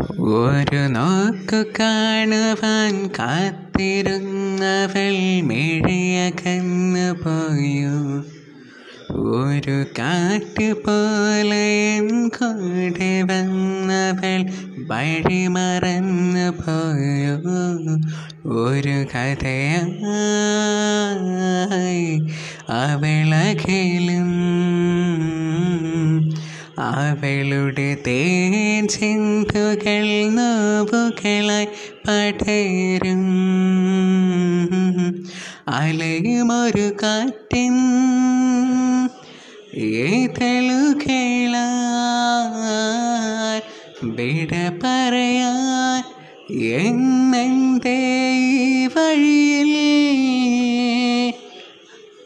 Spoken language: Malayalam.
ഒരു നോക്കു കാണുവാൻ കാത്തിരുന്നവൾ മിഴിയകന്നു പോയോ? ഒരു കാറ്റ് പോലെ കൂടെ വന്നവൾ വഴിമറന്നു പോയോ? ഒരു കഥയായി അവളകലും അവളുടെ തേൻ ചിന്തുകൾ നോവുകളായി പടരും. അലയുമൊരു കാറ്റിൻ ഏതലുകളാൽ വിട ഈ വഴി